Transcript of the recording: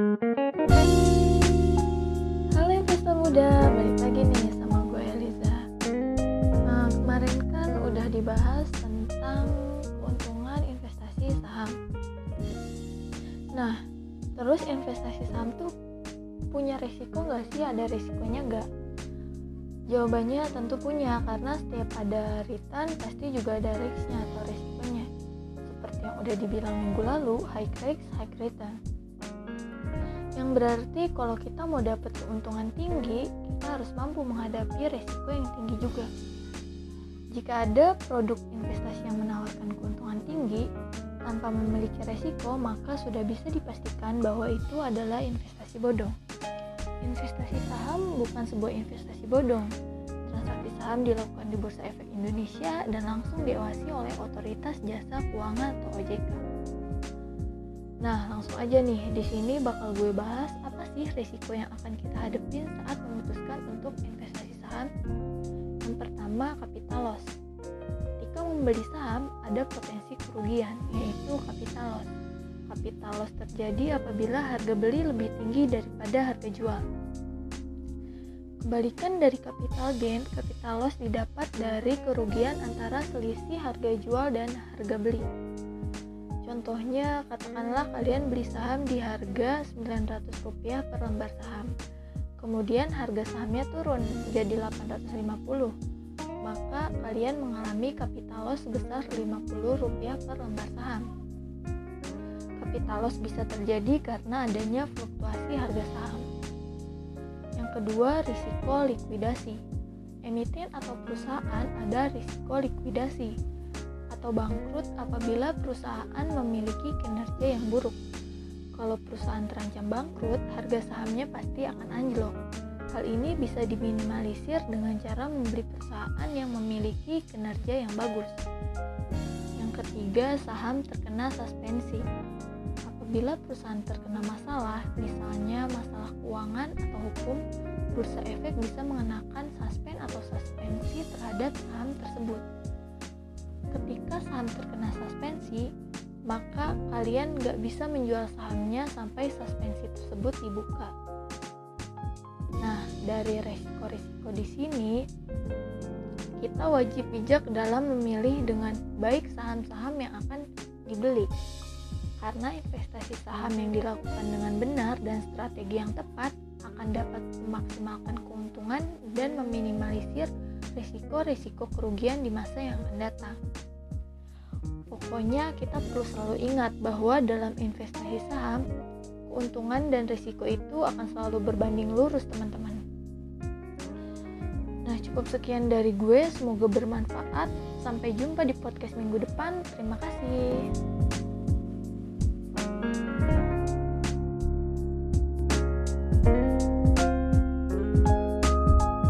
Halo investor muda, balik lagi nih sama gue Eliza. Nah, kemarin kan udah dibahas tentang keuntungan investasi saham. Nah, terus investasi saham tuh punya resiko nggak sih? Ada resikonya nggak? Jawabannya tentu punya, karena setiap ada return pasti juga ada risknya atau resikonya. Seperti yang udah dibilang minggu lalu, high risk, high return yang berarti kalau kita mau dapat keuntungan tinggi, kita harus mampu menghadapi resiko yang tinggi juga. Jika ada produk investasi yang menawarkan keuntungan tinggi tanpa memiliki resiko, maka sudah bisa dipastikan bahwa itu adalah investasi bodong. Investasi saham bukan sebuah investasi bodong. Transaksi saham dilakukan di Bursa Efek Indonesia dan langsung diawasi oleh Otoritas Jasa Keuangan atau OJK. Nah, langsung aja nih, di sini bakal gue bahas apa sih risiko yang akan kita hadapin saat memutuskan untuk investasi saham. Yang pertama, capital loss. Ketika membeli saham, ada potensi kerugian, yaitu capital loss. Capital loss terjadi apabila harga beli lebih tinggi daripada harga jual. Kebalikan dari capital gain, capital loss didapat dari kerugian antara selisih harga jual dan harga beli. Contohnya, katakanlah kalian beli saham di harga Rp900 per lembar saham. Kemudian harga sahamnya turun menjadi 850. Maka kalian mengalami capital loss sebesar Rp50 per lembar saham. Capital loss bisa terjadi karena adanya fluktuasi harga saham. Yang kedua, risiko likuidasi. Emiten atau perusahaan ada risiko likuidasi atau bangkrut apabila perusahaan memiliki kinerja yang buruk. Kalau perusahaan terancam bangkrut, harga sahamnya pasti akan anjlok. Hal ini bisa diminimalisir dengan cara membeli perusahaan yang memiliki kinerja yang bagus. Yang ketiga, saham terkena suspensi. Apabila perusahaan terkena masalah, misalnya masalah keuangan atau hukum, bursa efek bisa mengenakan suspend atau suspensi terhadap saham tersebut saham terkena suspensi, maka kalian nggak bisa menjual sahamnya sampai suspensi tersebut dibuka. Nah, dari resiko-resiko di sini, kita wajib bijak dalam memilih dengan baik saham-saham yang akan dibeli. Karena investasi saham yang dilakukan dengan benar dan strategi yang tepat akan dapat memaksimalkan keuntungan dan meminimalisir risiko-risiko kerugian di masa yang akan datang. Pokoknya kita perlu selalu ingat bahwa dalam investasi saham, keuntungan dan risiko itu akan selalu berbanding lurus teman-teman. Nah cukup sekian dari gue, semoga bermanfaat. Sampai jumpa di podcast minggu depan. Terima kasih.